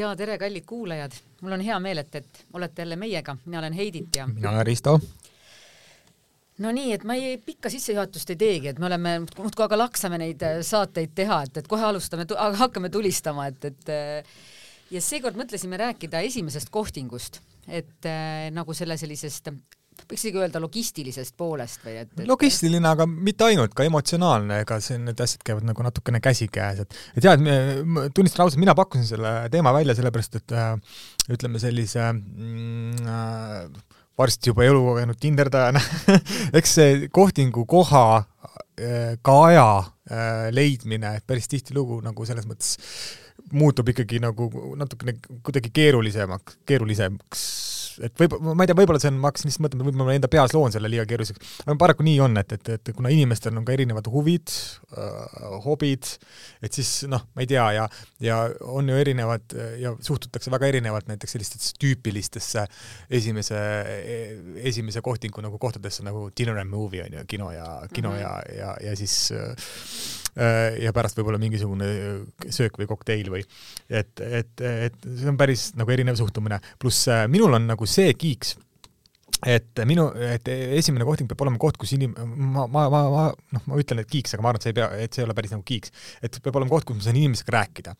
ja tere, kallid kuulajad, mul on hea meel, et, et olete jälle meiega, mina olen Heidit ja. mina olen Risto. no nii, et ma ei, pikka sissejuhatust ei teegi, et me oleme muudkui aga laksame neid äh, saateid teha, et, et kohe alustame, hakkame tulistama, et, et äh, ja seekord mõtlesime rääkida esimesest kohtingust, et äh, nagu selle sellisest võiks isegi öelda logistilisest poolest või et, et logistiline, aga mitte ainult, ka emotsionaalne, ega see, need asjad käivad nagu natukene käsikäes, et et jah, et tunnistan ausalt, mina pakkusin selle teema välja sellepärast, et äh, ütleme sellise mm, äh, varsti juba elukogenud tinderdajana eks see kohtingu koha äh, ka aja äh, leidmine, päris tihtilugu nagu selles mõttes muutub ikkagi nagu natukene kuidagi keerulisemaks, keerulisemaks et võib, ma ei tea, võib-olla see on, ma hakkasin lihtsalt mõtlema, võib-olla ma enda peas loon selle liiga keeruliseks, aga paraku nii on, et, et, et kuna inimestel on ka erinevad huvid äh,, hobid, et siis noh, ma ei tea, ja, ja on ju erinevad ja suhtutakse väga erinevalt näiteks sellistesse tüüpilistesse esimese, esimese kohtingu nagu kohtadesse nagu dinner and movie on ju, kino ja, kino mm -hmm. ja, ja, ja siis äh, ja pärast võib-olla mingisugune söök või kokteil või et, et, et see on päris nagu erinev suhtumine, pluss äh, minul on nagu see kiiks, et minu, et esimene kohting peab olema koht, kus inim-, ma, ma, ma, ma, noh, ma ütlen, et kiiks, aga ma arvan, et see ei pea, et see ei ole päris nagu kiiks. et peab olema koht, kus ma saan inimesega rääkida.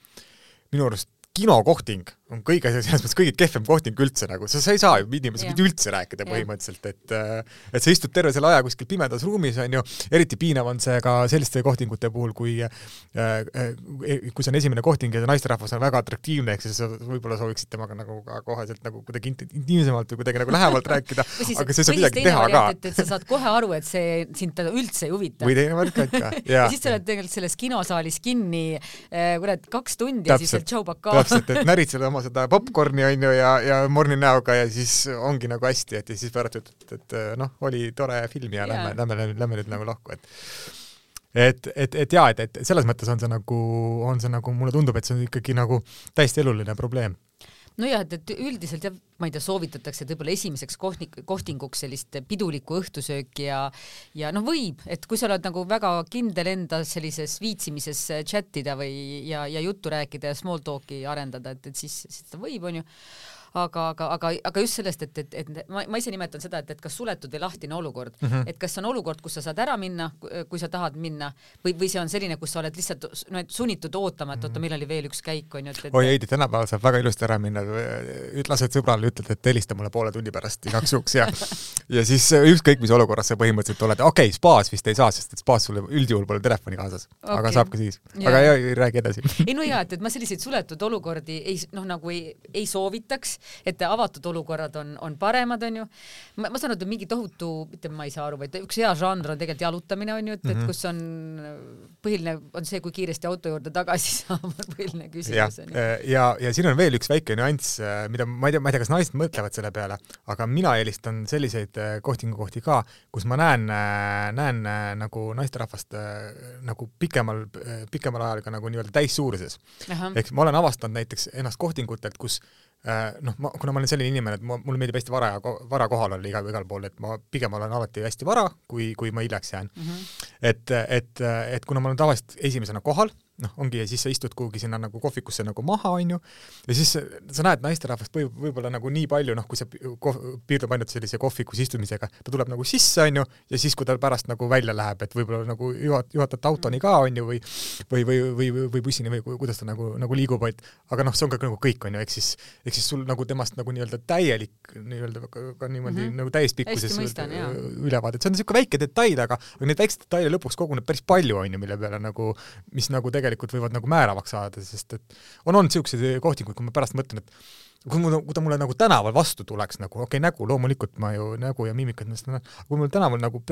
minu arust kinokohting on kõige, selles mõttes kõige kehvem kohting üldse nagu, sa, sa ei saa ju inimesega mitte üldse rääkida põhimõtteliselt, et et sa istud terve selle aja kuskil pimedas ruumis, on ju, eriti piinav on see ka selliste kohtingute puhul, kui äh, kui see on esimene kohting ja naisterahvas on väga atraktiivne, ehk siis sa võib-olla sooviksid temaga nagu ka koheselt nagu kuidagi intiimsemalt või kuidagi nagu lähemalt rääkida, aga sa ei saa midagi teha ka. et, sa saad kohe aru, et see sind üldse ei huvita. või teine variant ka, ja siis sa oled tegelikult selles kinosaalis kinni, kurat, kaks tundi ja siis Joe Bacall täpselt, et näritsed oma seda popkorni onju ja, ja morni näoga ja siis ongi nagu hästi, et ja siis pärast ütled, et, et noh, oli tore film ja lähme, lähme, lähme, lähme nüüd nagu lahku, et et, et, et jaa, et, et selles mõttes on see nagu, on see nagu, mulle tundub, et see on ikkagi nagu täiesti eluline probleem nojah, et, et üldiselt jah, ma ei tea, soovitatakse, et võib-olla esimeseks kohting, kohtinguks sellist pidulikku õhtusööki ja ja noh, võib, et kui sa oled nagu väga kindel enda sellises viitsimises chat ida või ja, ja juttu rääkida ja small talk'i arendada, et, et siis, siis ta võib, onju aga, aga, aga, aga just sellest, et, et, et ma, ma ise nimetan seda, et, et kas suletud või lahtine olukord mm, -hmm. et kas see on olukord, kus sa saad ära minna, kui sa tahad minna, või, või see on selline, kus sa oled lihtsalt no, sunnitud ootama, et oota, mhm. millal oli veel üks käik, onju, et, et oi Heidi, tänapäeval saab väga ilusti ära minna, lased sõbrale, ütled, et helista mulle poole tunni pärast igaks juhuks ja ja siis ükskõik mis olukorras sa põhimõtteliselt oled, okei okay,, spaas vist ei saa, sest et spaas sul üldjuhul pole telefoni kaasas okay., aga saab ka siis. aga ja, ei räägi edasi. ei no jaa, et, et ma selliseid suletud olukordi ei noh, nagu ei, ei soovitaks, et avatud olukorrad on, on paremad, onju. ma, saan aru, et mingi tohutu, mitte ma ei saa aru, vaid üks hea žanr on tegelikult jalutamine, onju, et mm, -hmm. et mhm. kus on põhiline on see, kui kiiresti auto juurde tagasi saab, on põhiline küsimus. ja, ja, ja, ja siin on veel üks väike nüanss, mida ma ei tea, ma ei tea, kas naised mõtlevad selle peale, aga mina eelistan selliseid äh, kohtingukohti ka, kus ma näen, näen nagu naisterahvast nagu pikemal, pikemal ajal ka nagu nii-öelda täissuuruses. ehk ma olen avastanud näiteks ennast kohtingutelt, kus noh, ma, kuna ma olen selline inimene, et ma, mulle meeldib hästi vara ja vara kohal olla igal, igal pool, et ma pigem olen alati hästi vara, kui, kui ma hiljaks jään mm. -hmm. et, et, et kuna ma olen tavaliselt esimesena kohal noh, ongi ja siis sa istud kuhugi sinna nagu kohvikusse nagu maha, onju, ja siis sa näed naisterahvast võib, võib-olla nagu nii palju, noh, kui see piirdub ainult sellise kohvikus istumisega, ta tuleb nagu sisse, onju, ja siis, kui ta pärast nagu välja läheb, et võib-olla nagu juhat-, juhatate autoni ka, onju, või või, või, või, või, bussini või kuidas ta nagu, nagu liigub, et aga noh, see on ka nagu kõik, onju, ehk siis, ehk siis sul nagu temast nagu nii-öelda täielik nii-öelda ka, niimoodi mm -hmm. nagu täispikkuses ülevaade, et see on niisugune väike detail, aga, aga neid väikseid detaile lõpuks koguneb päris palju, onju, mille peale nagu, mis nagu tegelikult tegelikult võivad nagu määravaks saada, sest et on olnud niisuguseid kohtinguid, kui ma pärast mõtlen, et kui mul, kui ta mulle nagu tänaval vastu tuleks nagu, okei okay,, nägu loomulikult ma ju nägu ja miimikat, kui mul tänaval nagu,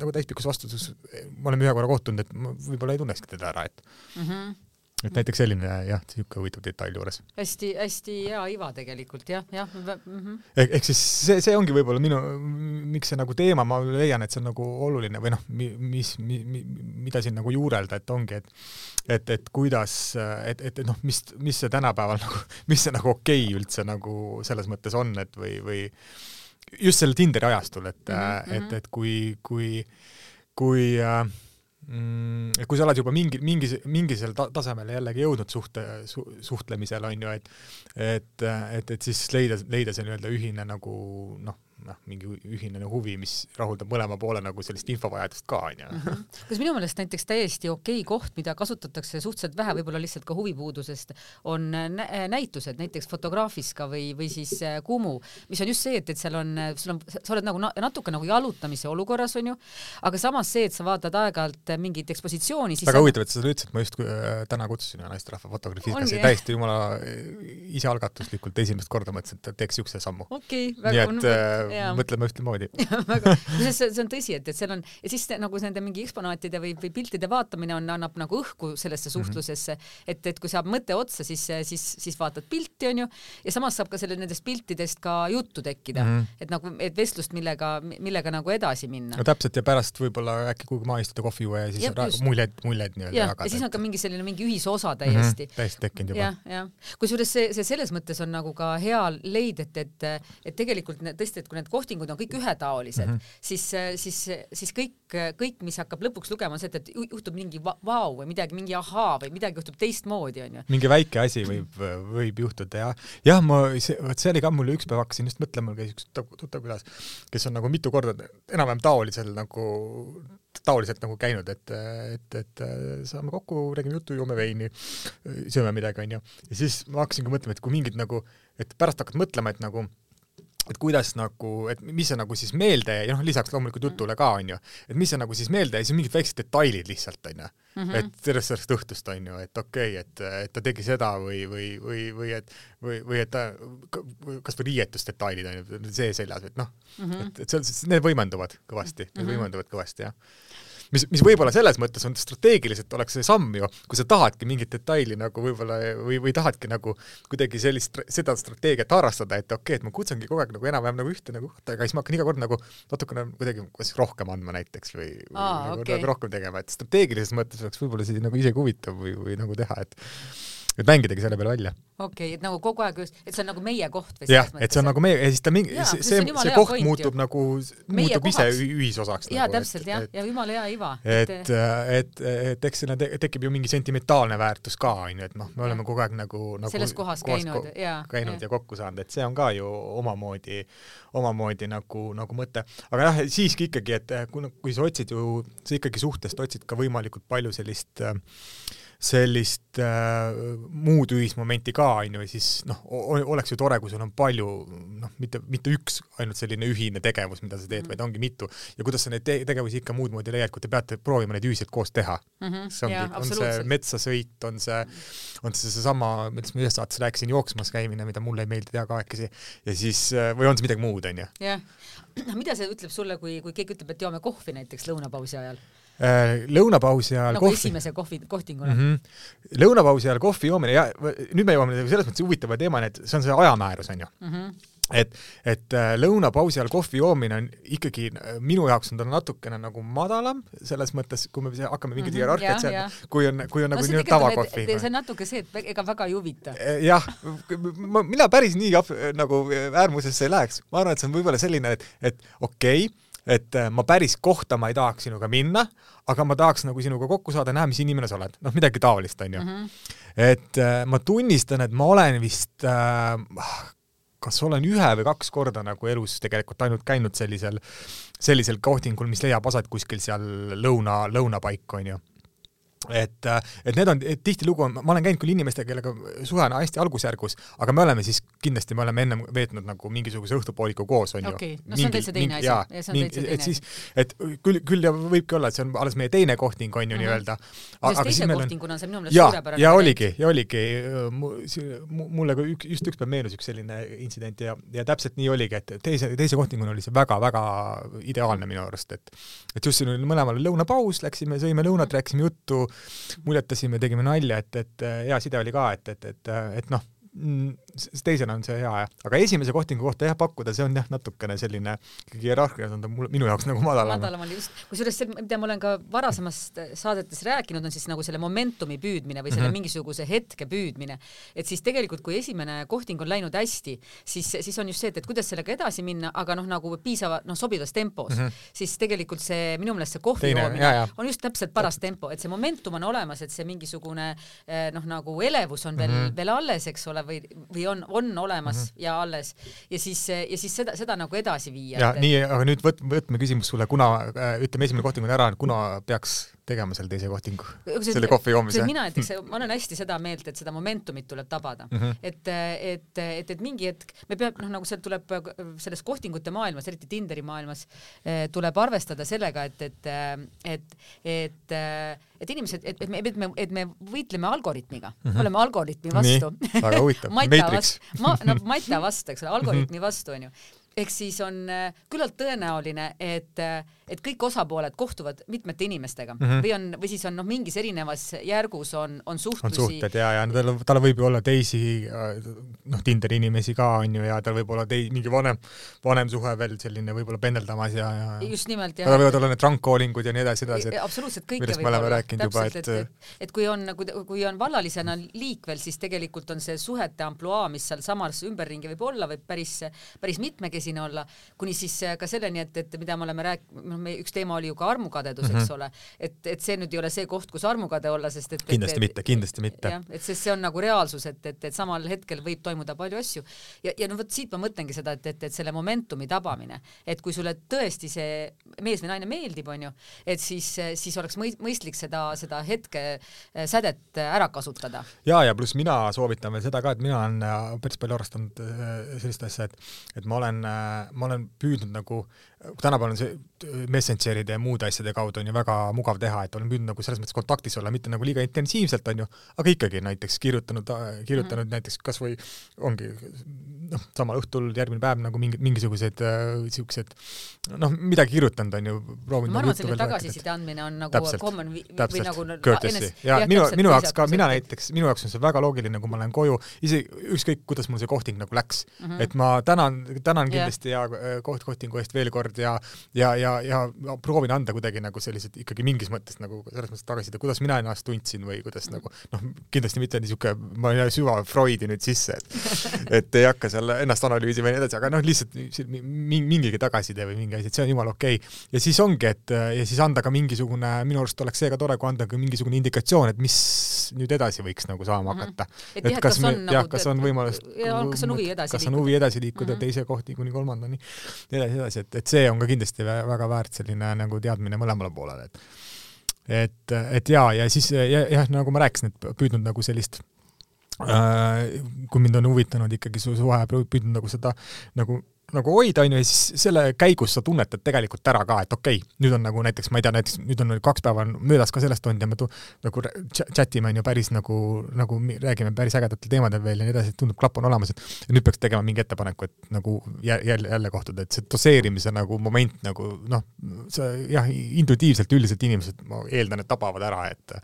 nagu täispikkus vastu, siis me oleme ühe korra kohtunud, et ma võib-olla ei tunnekski teda ära, et mm -hmm et näiteks selline jah, niisugune huvitav detail juures hästi,. hästi-hästi hea iva tegelikult jah, jah mm -hmm.. ehk, siis see, see ongi võib-olla minu, miks see nagu teema, ma leian, et see on nagu oluline või noh, mis mi,, mi, mida siin nagu juurelda, et ongi, et et, et kuidas, et, et, et noh, mis, mis see tänapäeval nagu, mis see nagu okei okay üldse nagu selles mõttes on, et või, või just sellel Tinderi ajastul, et mm, -hmm. et, et kui, kui, kui äh, mm, kui sa oled juba mingi, mingi, mingisel ta tasemele jällegi jõudnud suhte su,, suhtlemisel on ju, et et, et, et siis leida, leida see nii-öelda ühine nagu noh, noh, mingi ühine nagu huvi, mis rahuldab mõlema poole nagu sellist infovajadust ka, onju. Mhm. kas minu meelest näiteks täiesti okei koht, mida kasutatakse suhteliselt vähe, võib-olla lihtsalt ka huvipuudusest, on näitused, näiteks Fotograafiska või, või siis äh, Kumu, mis on just see, et, et seal on, sul on, sa oled nagu natuke nagu jalutamise olukorras, onju, aga samas see, et sa vaatad aeg-ajalt mingit ekspositsiooni, väga huvitav, et sa seda ütlesid, ma just äh, täna kutsusin ühe naisterahva fotograafikasse täiesti jumala äh, isealgatuslikult esimest korda mõtlesin, et teeks siukse sammu. okei okay,, väga nii et mõtleme ühtemoodi see, see on tõsi, et, et seal on ja siis nagu nende mingi eksponaatide või, või piltide vaatamine on, annab nagu õhku sellesse mhm. suhtlusesse mm, -hmm. et, et kui saab mõte otsa, siis, siis, siis vaatad pilti, onju, ja samas saab ka selle nendest piltidest ka juttu tekkida mm, -hmm. et nagu, et vestlust, millega, millega nagu edasi minna. no täpselt ja pärast võib-olla äkki kuhugi maha istuda kohvi juua ja siis ja, muljed, muljed nii-öelda jagada. ja siis on ka mingi selline mingi ühisosa mhm, täiesti mm. -hmm. täiesti tekkinud juba. jah, jah. kusjuures see, see selles mõttes on nagu ka hea leid, et, et, et tegelikult tõesti, et kui need kohtingud on kõik ühetaolised mm, -hmm. siis, siis, siis kõik, kõik, mis hakkab lõpuks lugema, on see, et, et juhtub mingi vau või midagi, mingi ahaa või midagi juhtub teistmoodi, onju. mingi väike asi võib, võib juhtuda ja, jah, ma, vot see oli ka mul üks päev hakkasin just mõtlema, mul käis üks tuttav külas, kes on nagu mitu korda enam-vähem taolisel nagu taoliselt nagu käinud, et, et, et saame kokku, räägime juttu, joome veini, sööme midagi, onju. ja siis ma hakkasingi mõtlema, et kui mingid nagu, et pärast hakkad mõtlema, et nagu et kuidas nagu, et mis see nagu siis meelde jäi, noh lisaks loomulikult mm. jutule ka onju, et mis see nagu siis meelde jäi, siis mingid väiksed detailid lihtsalt onju mm, -hmm. et sellest sellest õhtust onju, et okei okay,, et, et ta tegi seda või, või, või, või et või, või et ta kasvõi riietusdetailid onju, see seljas, et noh mm -hmm., et, et seal, need võimenduvad kõvasti mm, -hmm. need võimenduvad kõvasti jah mis, mis võib-olla selles mõttes on strateegiliselt oleks see samm ju, kui sa tahadki mingit detaili nagu võib-olla või, või tahadki nagu kuidagi sellist, seda strateegiat harrastada, et okei okay,, et ma kutsungi kogu aeg nagu enam-vähem nagu ühte nagu kohta, aga siis ma hakkan iga kord nagu natukene kuidagi kas rohkem andma näiteks või, või Aa, nagu, okay. nagu rohkem tegema, et strateegilises mõttes oleks võib-olla see nagu isegi huvitav või, või nagu teha, et et mängidagi selle peale välja. okei okay,, et nagu kogu aeg just, et see on nagu meie koht või jah, et see on nagu meie ja siis ta mingi, see, see, see koht point muutub ju. nagu, muutub ise ühisosaks. jaa nagu,, täpselt jah, ja jumala hea iva. et, et, et, et eks sinna te, tekib ju mingi sentimentaalne väärtus ka, onju, et noh, me oleme kogu aeg nagu, nagu selles kohas, kohas käinud, jaa. käinud ja. ja kokku saanud, et see on ka ju omamoodi, omamoodi nagu, nagu mõte. aga jah, siiski ikkagi, et kui, kui sa otsid ju, sa ikkagi suhtest otsid ka võimalikult palju sellist äh, sellist äh, muud ühismomenti ka, on ju, siis noh, oleks ju tore, kui sul on palju noh, mitte, mitte üks ainult selline ühine tegevus, mida sa teed mm, -hmm. vaid ongi mitu. ja kuidas sa neid te tegevusi ikka muud moodi leiad, kui te peate proovima neid ühiselt koos teha mm. -hmm. see ongi, on see metsasõit, on see, on see seesama, millest ma ühes saates rääkisin, jooksmas käimine, mida mulle ei meeldi teha kahekesi, ja siis, või on see midagi muud, on ju. jah, noh, mida see ütleb sulle, kui, kui keegi ütleb, et joome kohvi näiteks lõunapausi ajal? Äh, lõunapausi ajal nagu kohvi. esimese kohvi, kohtinguna mm. -hmm. lõunapausi ajal kohvi joomine ja nüüd me jõuame selles mõttes huvitava teemani, et see on see ajamäärus, on ju mm. -hmm et, et äh, lõunapausi ajal kohvi joomine on ikkagi, minu jaoks on ta natukene nagu madalam, selles mõttes, kui me hakkame mingit mm -hmm, hierarhiat seadma, kui on, kui on no, nagu nii-öelda tavakohvi. see on natuke see, et ega väga ei huvita. Äh, jah, ma, mina päris nii nagu äärmusesse ei läheks, ma arvan, et see on võib-olla selline, et, et okei okay,, et äh, ma päris kohta ma ei tahaks sinuga minna, aga ma tahaks nagu sinuga kokku saada, näha, mis inimene sa oled, noh, midagi taolist, onju mm. -hmm. et äh, ma tunnistan, et ma olen vist äh, kas olen ühe või kaks korda nagu elus tegelikult ainult käinud sellisel, sellisel kohtingul, mis leiab aset kuskil seal lõuna, lõunapaik, onju et, et need on, tihtilugu ma olen käinud küll inimestega, kellega suhe on hästi algusjärgus, aga me oleme siis, kindlasti me oleme ennem veetnud nagu mingisuguse õhtupooliku koos, on okay. ju. no see on täitsa teine asi. ja see on täitsa teine asi. siis, et küll, küll ja võibki olla, et see on alles meie teine kohting, on ju mm -hmm. nii-öelda. sest teise kohtinguna on see minu meelest suurepärane. ja oligi, ja oligi, mulle üks, just üks päev meenus üks selline intsident ja, ja täpselt nii oligi, et teise, teise kohtinguna oli see väga-väga ideaalne minu arust, et et just siin oli mõlemal lõunapaus, läksime, sõime lõunat, rääkisime juttu, muljetasime, tegime nalja, et, et hea side oli ka, et, et, et, et noh, teisena on see hea jah, aga esimese kohtingu kohta jah pakkuda, see on jah, natukene selline ikkagi hierarhias on ta mul, minu jaoks nagu madalam. madalam oli just, kusjuures see, mida ma olen ka varasemast saadetes rääkinud, on siis nagu selle momentumi püüdmine või selle mm -hmm. mingisuguse hetke püüdmine. et siis tegelikult, kui esimene kohting on läinud hästi, siis, siis on just see, et, et kuidas sellega edasi minna, aga noh, nagu piisava, noh, sobivas tempos mm, -hmm. siis tegelikult see minu meelest see kohvi joomine on just täpselt paras tempo, et see momentum on olemas, et see mingisugune eh, noh, nagu elevus on veel mm, -hmm. veel alles, eks ole, või, või on, on olemas mm -hmm. ja alles ja siis, ja siis seda, seda nagu edasi viia. ja et, nii, aga nüüd võt-, võtme küsimus sulle, kuna äh, ütleme, esimene kohting on ära, kuna peaks tegema selle teise kohtingu, selle kohvi joomise? mina näiteks, ma olen hästi seda meelt, et seda momentumit tuleb tabada mm. -hmm. et, et, et, et mingi hetk me peame, noh, nagu sealt tuleb selles kohtingute maailmas, eriti Tinderi maailmas, eh, tuleb arvestada sellega, et, et, et, et, et inimesed, et, et me, et me, et me võitleme algoritmiga mm, -hmm. oleme algoritmi vastu. väga huvitav Matrix. ma, no Mata vastu, eks ole, algoritmi vastu onju ehk siis on äh, küllalt tõenäoline, et, äh, et kõik osapooled kohtuvad mitmete inimestega mm -hmm. või on, või siis on noh, mingis erinevas järgus on, on suhtlusi. on suhted ja, ja tal, tal võib ju olla teisi noh, Tinderi inimesi ka on ju ja tal võib olla tei-, mingi vanem, vanem suhe veel selline võib-olla pendeldamas ja, ja just nimelt jah. tal võivad olla need trunk calling'ud ja nii edasi, edasi. absoluutselt kõike võib olla. täpselt, et, et, et kui on, kui, kui on vallalisena liikvel, siis tegelikult on see suhete ampluaa, mis seal samas ümberringi võib olla, võib päris, päris mitmekesine olla, kuni siis äh, ka selleni, et, et mida me oleme rääk-, noh, me üks teema oli ju ka armukadedus mm, -hmm. eks ole, et, et see nüüd ei ole see koht, kus armukade olla, sest et kindlasti et, mitte, kindlasti mitte. jah, et sest see on nagu reaalsus, et, et, et samal hetkel võib toimuda palju asju ja, ja no vot siit ma mõtlengi seda, et, et, et selle momentumi tabamine, et kui sulle tõesti see mees või naine meeldib, onju, et siis, siis oleks mõistlik seda, seda hetke äh, sädet ära kasutada. ja, ja pluss mina soovitan veel seda ka, et mina olen äh, päris palju arvestanud sellist asja, et, et ma olen ma olen püüdnud nagu, tänapäeval on see Messengeride ja muude asjade kaudu on ju väga mugav teha, et olen püüdnud nagu selles mõttes kontaktis olla, mitte nagu liiga intensiivselt, on ju, aga ikkagi näiteks kirjutanud, kirjutanud mm -hmm. näiteks kas või ongi noh, samal õhtul, järgmine päev nagu mingi, mingisugused niisugused äh, noh, midagi kirjutanud, on ju, proovinud ma arvan, et selline tagasiside andmine on nagu täpselt, common vi, või nagu courtesy. ja minu, minu jaoks ka, mina näiteks, minu jaoks on see väga loogiline, kui ma lähen koju, isegi ükskõik, kuidas mul see kohting nagu läks mm, -hmm. et ma tänan, tänan kindlasti yeah. ja koht, kohtingu eest veel kord ja ja, ja, ja proovin anda kuidagi nagu sellised ikkagi mingis mõttes nagu selles mõttes tagasiside, kuidas mina ennast tundsin või kuidas nagu noh, kindlasti mitte niisugune, ma ei lähe süva Freudi nüüd sisse, et et ei hakka seal ennast analüüsima ja nii edasi, aga noh, lihtsalt mingigi tagasiside või mingi asi, et see on jumala okei okay.. ja siis ongi, et ja siis anda ka mingisugune, minu arust oleks see ka tore, kui anda ka mingisugune indikatsioon, et mis nüüd edasi võiks nagu saama mhm. hakata mm. -hmm. et, et kas, kas me, jah, nagu kas on võimalus, kas on huvi edasi liikuda, kas on -hmm. teise kohti kuni kolmandani, edasi, edasi, et, et see on ka kindlasti väga väärt selline nagu teadmine mõlemale poolele, et et, et jaa, ja siis jah ja,, nagu ma rääkisin, et püüdnud nagu sellist äh, kui mind on huvitanud ikkagi su suhe, püüdnud nagu seda nagu nagu hoida, on ju, ja siis selle käigus sa tunnetad tegelikult ära ka, et okei okay,, nüüd on nagu näiteks, ma ei tea, näiteks nüüd on kaks päeva möödas ka sellest olnud ja me tu-, nagu chat ime on ju päris nagu, nagu räägime päris ägedatel teemadel veel ja nii edasi, tundub, klapp on olemas, et nüüd peaks tegema mingi ettepaneku, et nagu jälle, jälle kohtuda, et see doseerimise nagu moment nagu noh, see jah, intuitiivselt üldiselt inimesed, ma eeldan, et tabavad ära, et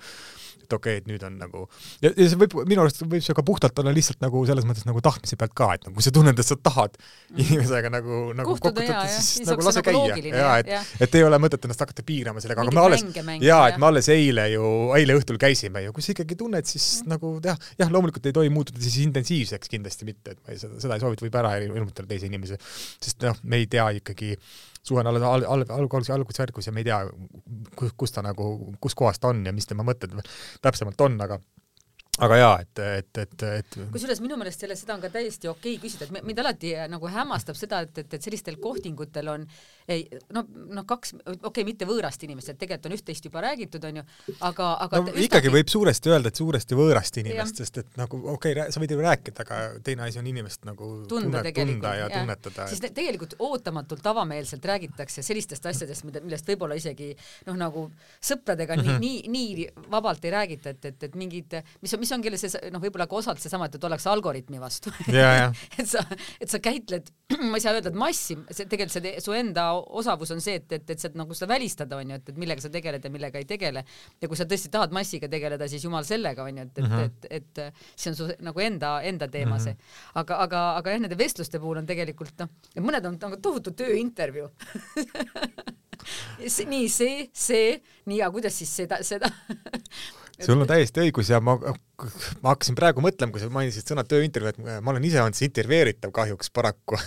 et okei okay,, et nüüd on nagu ja, ja see võib, minu arust võib see ka puhtalt olla lihtsalt nagu selles mõttes nagu tahtmise pealt ka, et nagu kui sa tunned, et sa tahad mm. inimesega nagu, nagu kokku tulla, siis nagu lase nagu käia. ja et, et ei ole mõtet ennast hakata piirama sellega, aga me alles, jaa, et me alles eile ju, eile õhtul käisime ju, kui sa ikkagi tunned, siis mm. nagu jah, jah, loomulikult ei tohi muutuda siis intensiivseks kindlasti mitte, et ma ei, seda, seda ei soovita, võib ära ilmutada teise inimese, sest noh, me ei tea ikkagi suhe on alles al-, al-, algus, algusjärgus ja me ei tea, kus, kus ta nagu, kus kohas ta on ja mis tema mõtted täpsemalt on, aga aga jaa, et, et, et, et kusjuures minu meelest selle, seda on ka täiesti okei okay küsida, et mind alati nagu hämmastab seda, et, et, et sellistel kohtingutel on ei no, noh, kaks, okei okay,, mitte võõrast inimest, et tegelikult on üht-teist juba räägitud, onju, aga, aga no, üstagi... ikkagi võib suuresti öelda, et suuresti võõrast inimest, sest et nagu okei okay,, sa võid ju rääkida, aga teine asi on inimest nagu tunda, tunne, tunda ja, ja tunnetada. siis et... tegelikult ootamatult avameelselt räägitakse sellistest asjadest, mida, millest võib-olla isegi noh, nagu sõpradega mm -hmm. nii, nii, nii vabalt ei räägita, et, et, et mingid, mis on, mis ongi see noh, võib-olla ka osalt seesama, et, et ollakse algoritmi vastu et sa, et sa käitled ma ei saa öelda, et massi, see tegelikult see su enda osavus on see, et, et, et sa nagu seda välistada onju, et, et millega sa tegeled ja millega ei tegele. ja kui sa tõesti tahad massiga tegeleda, siis jumal sellega onju, et, et mm, -hmm. et, et, et see on su nagu enda, enda teema mm -hmm. see. aga, aga, aga jah, nende vestluste puhul on tegelikult noh, mõned on nagu tohutu tööintervjuu nii see, see, nii ja kuidas siis seda, seda sul on täiesti õigus ja ma ma hakkasin praegu mõtlema, kui sa mainisid sõna tööintervjuu, et ma olen ise olnud see intervjueeritav kahjuks paraku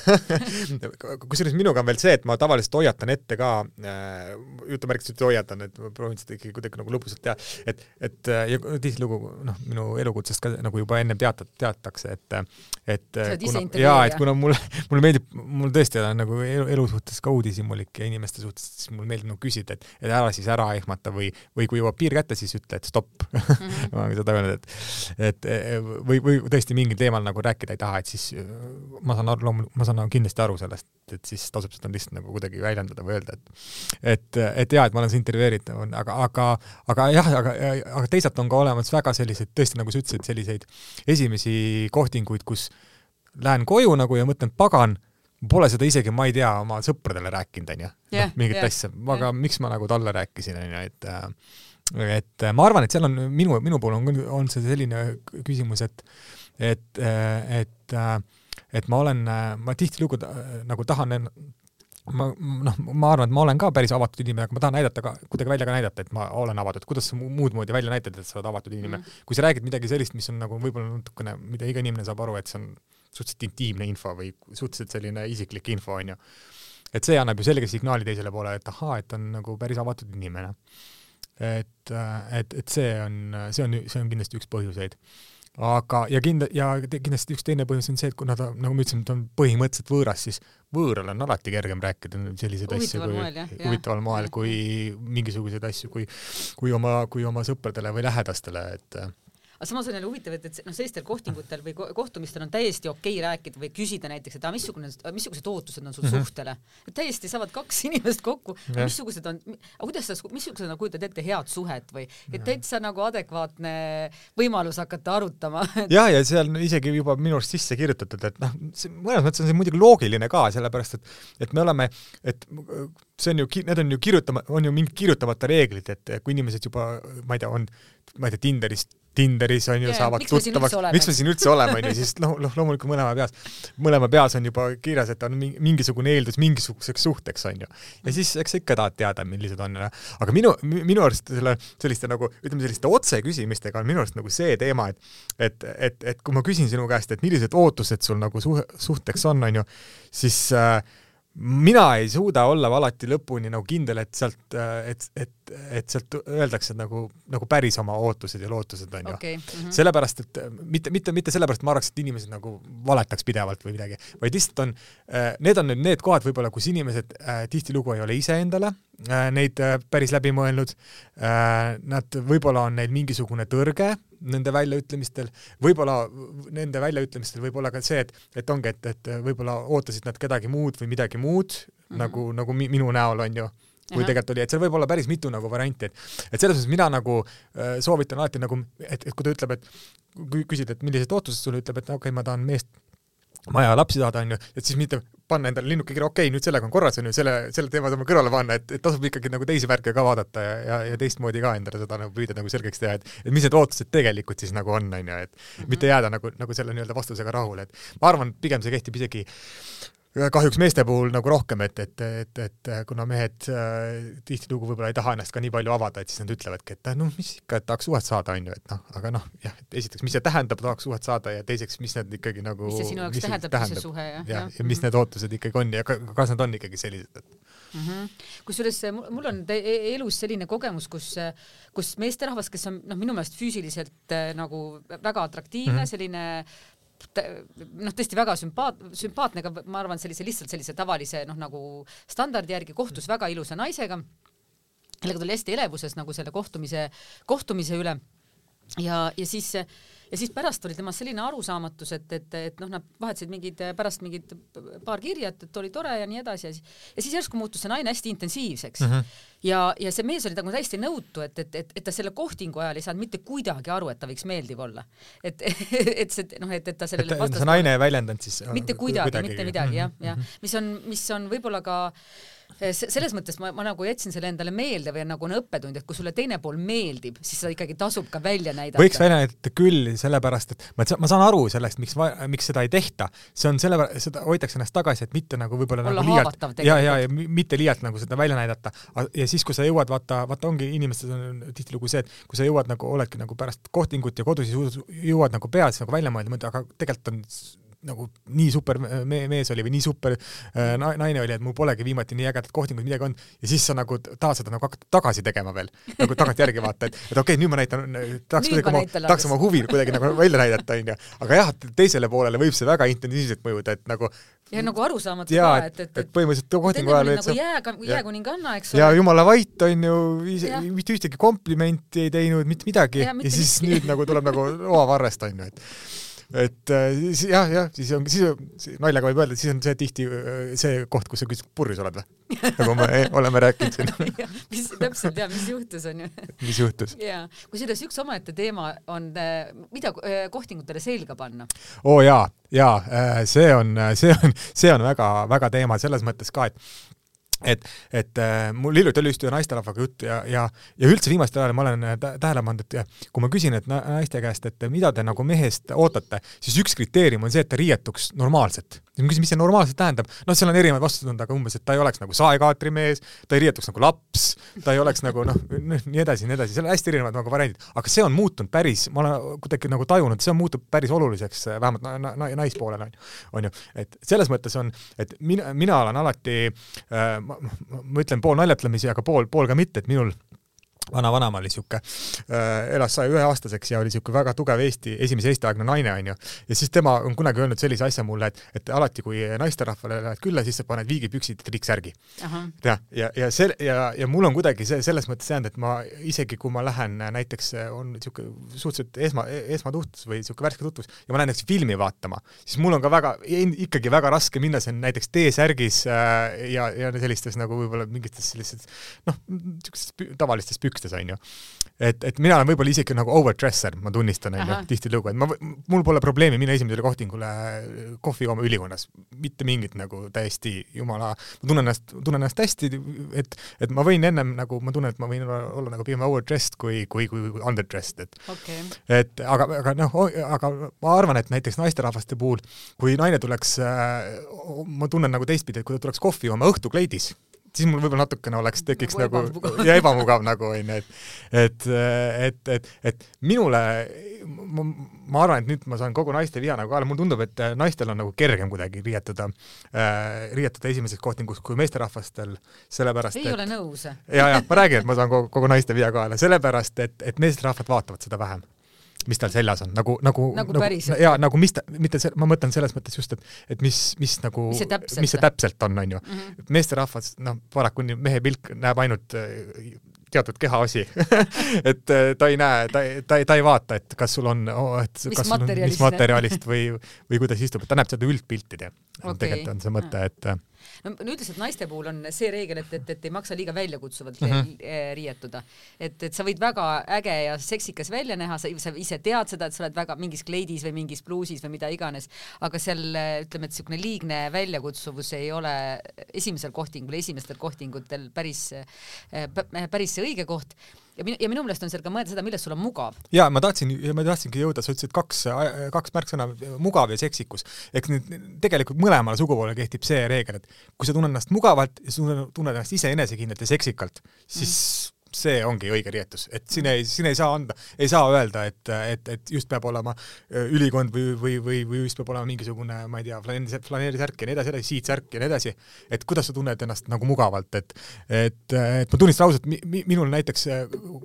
kusjuures minuga on veel see, et ma tavaliselt hoiatan ette ka äh,, jutumärkides üldse hoiatan, et ma proovin seda ikkagi kuidagi nagu lõbusalt teha, et, et äh, ja tihtilugu noh, minu elukutsest ka nagu juba ennem teatat-, teatakse, et et kuna, jaa, et kuna mulle, mulle meeldib, mul tõesti on nagu elu, elu suhtes ka uudishimulik ja inimeste suhtes, siis mulle meeldib nagu küsida, et, et ära siis ära ehmata või, või kui jõuab piir kätte, siis ütle, et stopp mm. -hmm. ma olen seda öelnud, et et või, või tõesti mingil teemal nagu rääkida ei taha, et siis ma saan aru, loomulikult, ma saan nagu kindlasti aru sellest, et siis tasub seda lihtsalt nagu kuidagi väljendada või öelda, et et, et jaa, et ma olen see intervjueeritav, aga, aga, aga jah, aga, aga teisalt on ka olemas väga selliseid, tõesti nagu sa ütlesid, selliseid esimesi kohtinguid, kus lähen koju nagu ja mõtlen, pagan, pole seda isegi, ma ei tea, oma sõpradele rääkinud, onju, noh, mingit yeah, asja, aga yeah. miks ma nagu talle rääkisin, onju, et äh, et äh, ma arvan, et seal on minu, minu puhul on, on see selline küsimus, et, et, äh, et, äh, et ma olen, ma tihtilugu nagu tahan ma noh, ma arvan, et ma olen ka päris avatud inimene, aga ma tahan näidata ka, kuidagi välja ka näidata, et ma olen avatud, kuidas sa muud moodi välja näitad, et sa oled avatud inimene mm. -hmm. kui sa räägid midagi sellist, mis on nagu võib-olla natukene, mida iga inimene saab aru, et see on suhteliselt intiimne info või suhteliselt selline isiklik info, onju. et see annab ju selge signaali teisele poole, et ahaa, et on nagu päris avatud inimene et, et, et see on, see on, see on kindlasti üks põhjuseid. aga, ja kinda-, ja kindlasti üks teine põhjus on see, et kuna ta, nagu ma ütlesin, ta on põhimõtteliselt võõras, siis võõral on alati kergem rääkida selliseid asju kui, huvitaval moel kui mingisuguseid asju, kui, kui oma, kui oma sõpradele või lähedastele, et aga samas on jälle huvitav, et, et noh, sellistel kohtingutel või kohtumistel on täiesti okei okay rääkida või küsida näiteks, et aga missugune, missugused ootused on sul mm -hmm. suhtele. täiesti saavad kaks inimest kokku, missugused on, kuidas sa, missugusena sa kujutad ette head suhet või, et täitsa nagu adekvaatne võimalus hakata arutama jah, ja seal on isegi juba minu arust sisse kirjutatud, et noh, mõnes mõttes on see muidugi loogiline ka, sellepärast et, et me oleme, et see on ju, need on ju kirjutama, on ju mingid kirjutamata reeglid, et kui inimesed juba, ma ei tea, on, ma ei tea, Tinderist Tinderis on ju yeah, saavad tuttavaks, miks me siin üldse oleme, on ju, siis noh, noh loomulikult mõlema peas, mõlema peas on juba kirjas, et on mingisugune eeldus mingisuguseks suhteks, on ju. ja siis eks sa ikka tahad teada, millised on, aga minu, minu arust selle, selliste nagu, ütleme selliste otseküsimistega on minu arust nagu see teema, et et, et, et kui ma küsin sinu käest, et millised ootused sul nagu suhe, suhteks on, on ju, siis äh, mina ei suuda olla alati lõpuni nagu kindel, et sealt, et, et, et sealt öeldakse nagu, nagu päris oma ootused ja lootused onju okay.. Mm -hmm. sellepärast, et mitte, mitte, mitte sellepärast, et ma arvaks, et inimesed nagu valetaks pidevalt või midagi, vaid lihtsalt on, need on nüüd need kohad võib-olla, kus inimesed äh, tihtilugu ei ole iseendale neid äh, päris läbi mõelnud äh,. Nad, võib-olla on neil mingisugune tõrge nende väljaütlemistel, võib-olla nende väljaütlemistel võib olla ka see, et, et ongi, et, et võib-olla ootasid nad kedagi muud või midagi muud mm, -hmm. nagu, nagu minu näol on ju kui tegelikult oli, et seal võib olla päris mitu nagu varianti, et et selles suhtes mina nagu äh, soovitan alati nagu, et, et kui ta ütleb, et kui küsid, et millised ootused sulle, ütleb, et okei okay,, ma tahan meest maja lapsi saada, onju, et siis mitte panna endale linnuke kirja, okei okay,, nüüd sellega on korras, onju, selle, selle teema saame kõrvale panna, et, et tasub ikkagi nagu teisi värke ka vaadata ja, ja, ja teistmoodi ka endale seda nagu püüda nagu selgeks teha, et et mis need ootused tegelikult siis nagu on, onju, et mm -hmm. mitte jääda nagu, nagu selle nii-öelda vastusega rahule, et ma arvan, pigem see kehtib isegi kahjuks meeste puhul nagu rohkem, et, et, et, et kuna mehed äh, tihtilugu võib-olla ei taha ennast ka nii palju avada, et siis nad ütlevadki, et noh, mis ikka, et tahaks suhet saada, onju, et noh, aga noh, jah, et esiteks, mis see tähendab, tahaks suhet saada ja teiseks, mis need ikkagi nagu mis see sinu jaoks tähendab, tähendab, see suhe, jah? ja, ja mis need ootused ikkagi on ja kas nad on ikkagi sellised, et mm -hmm. kusjuures mul on e-, elus selline kogemus, kus, kus meesterahvas, kes on noh, minu meelest füüsiliselt äh, nagu väga atraktiivne mm, -hmm. selline noh, tõesti väga sümpaat-, sümpaatne, aga ma arvan, sellise lihtsalt sellise tavalise noh, nagu standardi järgi kohtus väga ilusa naisega, kellega ta oli hästi elevuses nagu selle kohtumise, kohtumise üle. Ja, ja siis ja siis pärast oli temast selline arusaamatus, et, et, et noh, nad vahetasid mingid pärast mingid paar kirja, et, oli tore ja nii edasi ja siis ja siis järsku muutus see naine hästi intensiivseks mm. -hmm. ja, ja see mees oli nagu täiesti nõutu, et, et, et, et ta selle kohtingu ajal ei saanud mitte kuidagi aru, et ta võiks meeldiv olla. et, et see noh, et, et ta sellele vastas. see naine ei väljendanud siis mitte kuidagi, kuidagi, mitte midagi jah, jah, mhm. mis on, mis on võib-olla ka Eh, selles mõttes ma, ma nagu jätsin selle endale meelde või nagu on õppetund, et kui sulle teine pool meeldib, siis sa ikkagi tasub ka välja näidata. võiks välja näidata küll, sellepärast et ma, ma saan aru sellest, miks, miks seda ei tehta. see on selle, seda hoitakse ennast tagasi, et mitte nagu võib-olla nagu liialt ja, ja, ja mitte liialt nagu seda välja näidata. ja siis, kui sa jõuad, vaata, vaata ongi inimestel on tihtilugu see, et kui sa jõuad nagu, oledki nagu pärast kohtingut ja kodus jõuad nagu peas nagu välja mõelda, mõelda, aga tegelikult on nagu nii super me mees oli või nii super äh, naine oli, et mul polegi viimati nii ägedat kohtingut midagi olnud ja siis sa nagu tahad seda nagu hakata tagasi tegema veel, nagu tagantjärgi vaata, et, et okei okay,, nüüd ma näitan, tahaks kuidagi oma, tahaks oma huvi kuidagi nagu välja näidata, onju. aga jah, teisele poolele võib see väga intensiivselt mõjuda, et nagu ja nagu arusaamatu ka, et, et, et põhimõtteliselt kohtingu ajal nagu jääga, jääkuninganna, eks ole. ja jumala vait on ju, mitte ühtegi komplimenti ei teinud, mitte midagi. Ja, mitte ja siis nüüd nagu tuleb nagu loavarrest on ju, et et äh, siis jah, jah, siis on, siis naljaga võib öelda, et siis on see tihti äh, see koht, kus sa küsid, purjus oled või? nagu me oleme rääkinud siin mis täpselt ja mis juhtus on ju. mis juhtus? jaa, kusjuures üks omaette teema on, äh, mida kohtingutele selga panna. oo jaa, jaa, see on, see on, see on väga-väga teema selles mõttes ka, et et, et äh, mul hiljuti oli just ühe naisterahvaga jutt ja, ja, ja üldse viimastel ajal ma olen äh, tähele pannud, et kui ma küsin, et naiste käest, et mida te nagu mehest ootate, siis üks kriteerium on see, et ta riietuks normaalselt. Ja ma küsin, mis see normaalselt tähendab, noh, seal on erinevaid vastuseid, aga umbes, et ta ei oleks nagu saekaatri-mees, ta ei riietuks nagu laps, ta ei oleks nagu noh, nii edasi, nii edasi, seal on hästi erinevad nagu variandid, aga see on muutunud päris, ma olen kuidagi nagu tajunud, see on muutunud päris oluliseks, vähemalt na, na, na, naispoolel on, on ju, et selles mõttes on, et mina, mina olen alati äh, ma, ma ütlen pool naljatlemisi, aga pool, pool ka mitte, et minul vana-vanaema oli sihuke äh,, elas saja ühe aastaseks ja oli sihuke väga tugev Eesti, esimese Eesti-aegne naine onju. ja siis tema on kunagi öelnud sellise asja mulle, et, et alati, kui naisterahvale lähed külla, siis sa paned viigipüksid ja triiksärgi. jah, ja, ja see ja, ja mul on kuidagi see selles mõttes jäänud, et ma isegi kui ma lähen näiteks on sihuke suhteliselt esma, esmatutvus või sihuke värske tutvus ja ma lähen näiteks filmi vaatama, siis mul on ka väga, ikkagi väga raske minna siin näiteks T-särgis äh, ja, ja sellistes nagu võib-olla mingites sellistes noh, niisugustes tavalistes pükstes pükstes, onju. et, et mina olen võib-olla isegi nagu overdresser, ma tunnistan, onju, tihtilugu, et ma, mul pole probleemi minna esimesele kohtingule kohvi jooma ülikonnas, mitte mingit nagu täiesti jumala, ma tunnen ennast, tunnen ennast hästi, et, et ma võin ennem nagu, ma tunnen, et ma võin olla, olla nagu pigem overdressed kui, kui, kui, kui underdressed, et okay. et aga, aga noh, aga ma arvan, et näiteks naisterahvaste puhul, kui naine tuleks äh,, ma tunnen nagu teistpidi, et kui ta tuleks kohvi jooma õhtukleidis, siis mul võib-olla natukene oleks, tekiks nagu, nagu ja ebamugav nagu onju, et et, et, et, et minule, ma, arvan, et nüüd ma saan kogu naiste viha nagu kaela, mulle tundub, et naistel on nagu kergem kuidagi riietuda äh,, riietuda esimeses kohtingus kui meesterahvastel, sellepärast ei et, ole nõus. ja, ja ma räägin, et ma saan kogu, kogu naiste viha kaela, sellepärast et, et meesterahvad vaatavad seda vähem mis tal seljas on, nagu, nagu, nagu, nagu jaa, nagu mis ta, mitte see, ma mõtlen selles mõttes just, et, et mis, mis nagu, mis see täpselt, mis on, on ju. Mm -hmm.. meesterahvas, noh, paraku mehe pilk näeb ainult äh, teatud kehaosi. Et äh, ta ei näe, ta ta ta ei vaata, et kas sul on oh,, et mis kas sul on, mis materjalist või, või kuidas istub, et ta näeb seda üldpilti, tead. Okay.. tegelikult on see mõte, et no üldiselt naiste puhul on see reegel, et, et, et ei maksa liiga väljakutsuvalt mm -hmm. riietuda. et, et sa võid väga äge ja seksikas välja näha, sa, sa ise tead seda, et sa oled väga mingis kleidis või mingis pluusis või mida iganes, aga seal ütleme, et niisugune liigne väljakutsuvus ei ole esimesel kohtingul, esimestel kohtingutel päris, päris see õige koht ja minu, ja minu meelest on seal ka mõelda seda, milles sul on mugav. ja ma tahtsin, ma tahtsingi jõuda, sa ütlesid kaks, kaks märksõna, mugav ja seksikus. ehk nüüd tegelikult mõlemale sugupoolele kehtib see reegel, et kui sa tunned ennast mugavalt ja sa tunned ennast ise enesekindlalt ja seksikalt, siis mm see ongi õige riietus, et siin ei, siin ei saa anda, ei saa öelda, et, et, et just peab olema ülikond või, või, või, või just peab olema mingisugune, ma ei tea, flaneerisärk ja nii edasi, edasi, siitsärk ja nii edasi. et kuidas sa tunned ennast nagu mugavalt, et, et, et ma tunnistan ausalt mi,, minul näiteks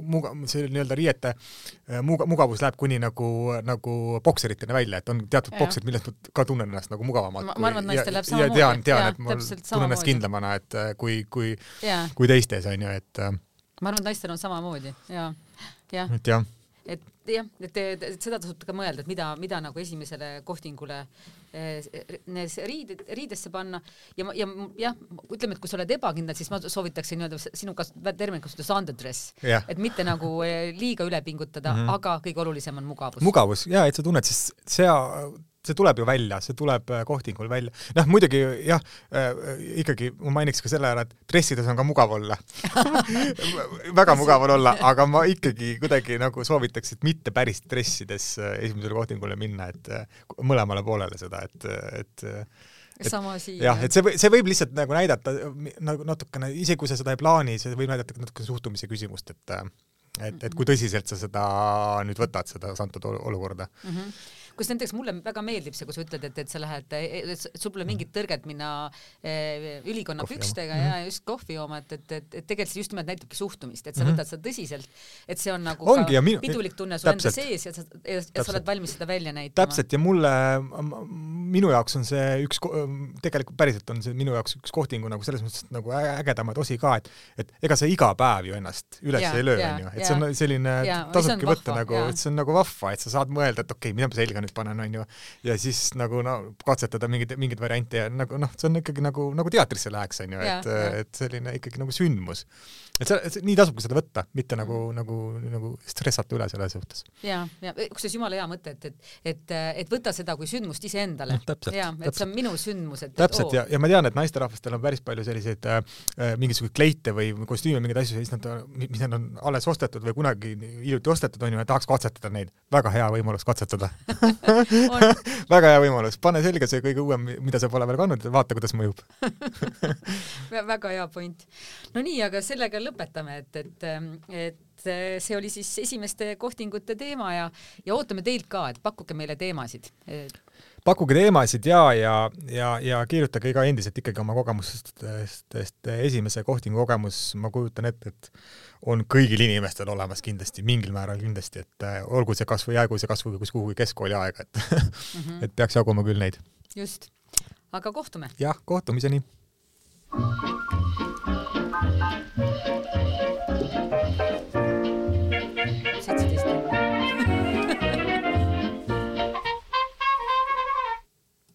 muga-, see nii-öelda riiete muga-, mugavus läheb kuni nagu, nagu bokseriteni välja, et on teatud bokserid, millest ma ka tunnen ennast nagu mugavamalt. ma arvan, et naistel läheb samamoodi. ja tean, tean, et ma tunnen ennast kindlamana, et kui, kui, kui teistes, on ju, et ma arvan, et naistel on samamoodi ja, jah. et jah et jah, et, et, et seda tasub ka mõelda, et mida, mida nagu esimesele kohtingule eh, riided, riidesse panna ja, ja jah, ütleme, et kui sa oled ebakindel, siis ma soovitaksin nii-öelda sinu kas-, termin kasutada underdress yeah., et mitte nagu eh, liiga üle pingutada mm, -hmm. aga kõige olulisem on mugavus. mugavus ja et sa tunned siis sea see tuleb ju välja, see tuleb äh, kohtingul välja. noh, muidugi jah äh,, ikkagi ma mainiks ka selle ära, et dressides on ka mugav olla väga mugav on olla, aga ma ikkagi kuidagi nagu soovitaks, et mitte päris dressides äh, esimesele kohtingule minna, et äh, mõlemale poolele seda, et, et et, sama siia. jah, et see see võib lihtsalt nagu näidata nagu natukene, isegi kui sa seda ei plaani, see võib näidata natuke suhtumise küsimust, et et, et kui tõsiselt sa seda nüüd võtad, seda antud olukorda mm. -hmm kus näiteks mulle väga meeldib see, kui sa ütled, et, et sa lähed, sul pole mingit tõrget minna eh, ülikonna kohvi pükstega jooma. ja mhm. just kohvi jooma, et, et, et, et tegelikult see just nimelt näitabki suhtumist, et sa mm -hmm. võtad seda tõsiselt, et see on nagu Ongi, ka minu, pidulik tunne sul enda sees ja sa, ja sa oled valmis seda välja näitama. täpselt ja mulle, minu jaoks on see üks, tegelikult päriselt on see minu jaoks üks kohtingu nagu selles mõttes nagu ägedamaid osi ka, et, et ega sa iga päev ju ennast üles ja, ei löö, onju, et see on selline, tasubki võtta nagu, et see on nagu vahva, et sa saad mõelda, et okei okay,, mida ma selga nüüd nüüd panen, onju. ja siis nagu no katsetada mingeid, mingeid variante ja nagu noh, see on ikkagi nagu, nagu teatrisse läheks, onju, et, et selline ikkagi nagu sündmus. et see, nii tasubki seda võtta, mitte nagu, nagu, nagu stressata üle selle suhtes. ja, ja kusjuures jumala hea mõte, et, et, et, et võta seda kui sündmust iseendale. ja, et see on minu sündmus, et. täpselt ja, ja ma tean, et naisterahvastel on päris palju selliseid äh, äh mingisuguseid kleite või kostüüme, mingeid asju, siis nad, mis nad on alles ostetud või kunagi hiljuti ostetud, onju, ja tahaks katsetada neid. väga hea võimalus katsetada väga hea võimalus, pane selga see kõige uuem, mida sa pole veel kandnud vaata, kuidas mõjub väga hea point. no nii, aga sellega lõpetame, et, et, et see oli siis esimeste kohtingute teema ja, ja ootame teilt ka, et pakkuge meile teemasid pakkuge teemasid ja, ja, ja, ja kirjutage ka endiselt ikkagi oma kogemustest, sest esimese kohtingu kogemus, ma kujutan ette, et on kõigil inimestel olemas kindlasti, mingil määral kindlasti, et äh, olgu see kasvõi, jäägu see kasvõi kuhugi keskkooli aega, et mm -hmm. et peaks jaguma küll neid. just, aga kohtume. jah, kohtumiseni. thank you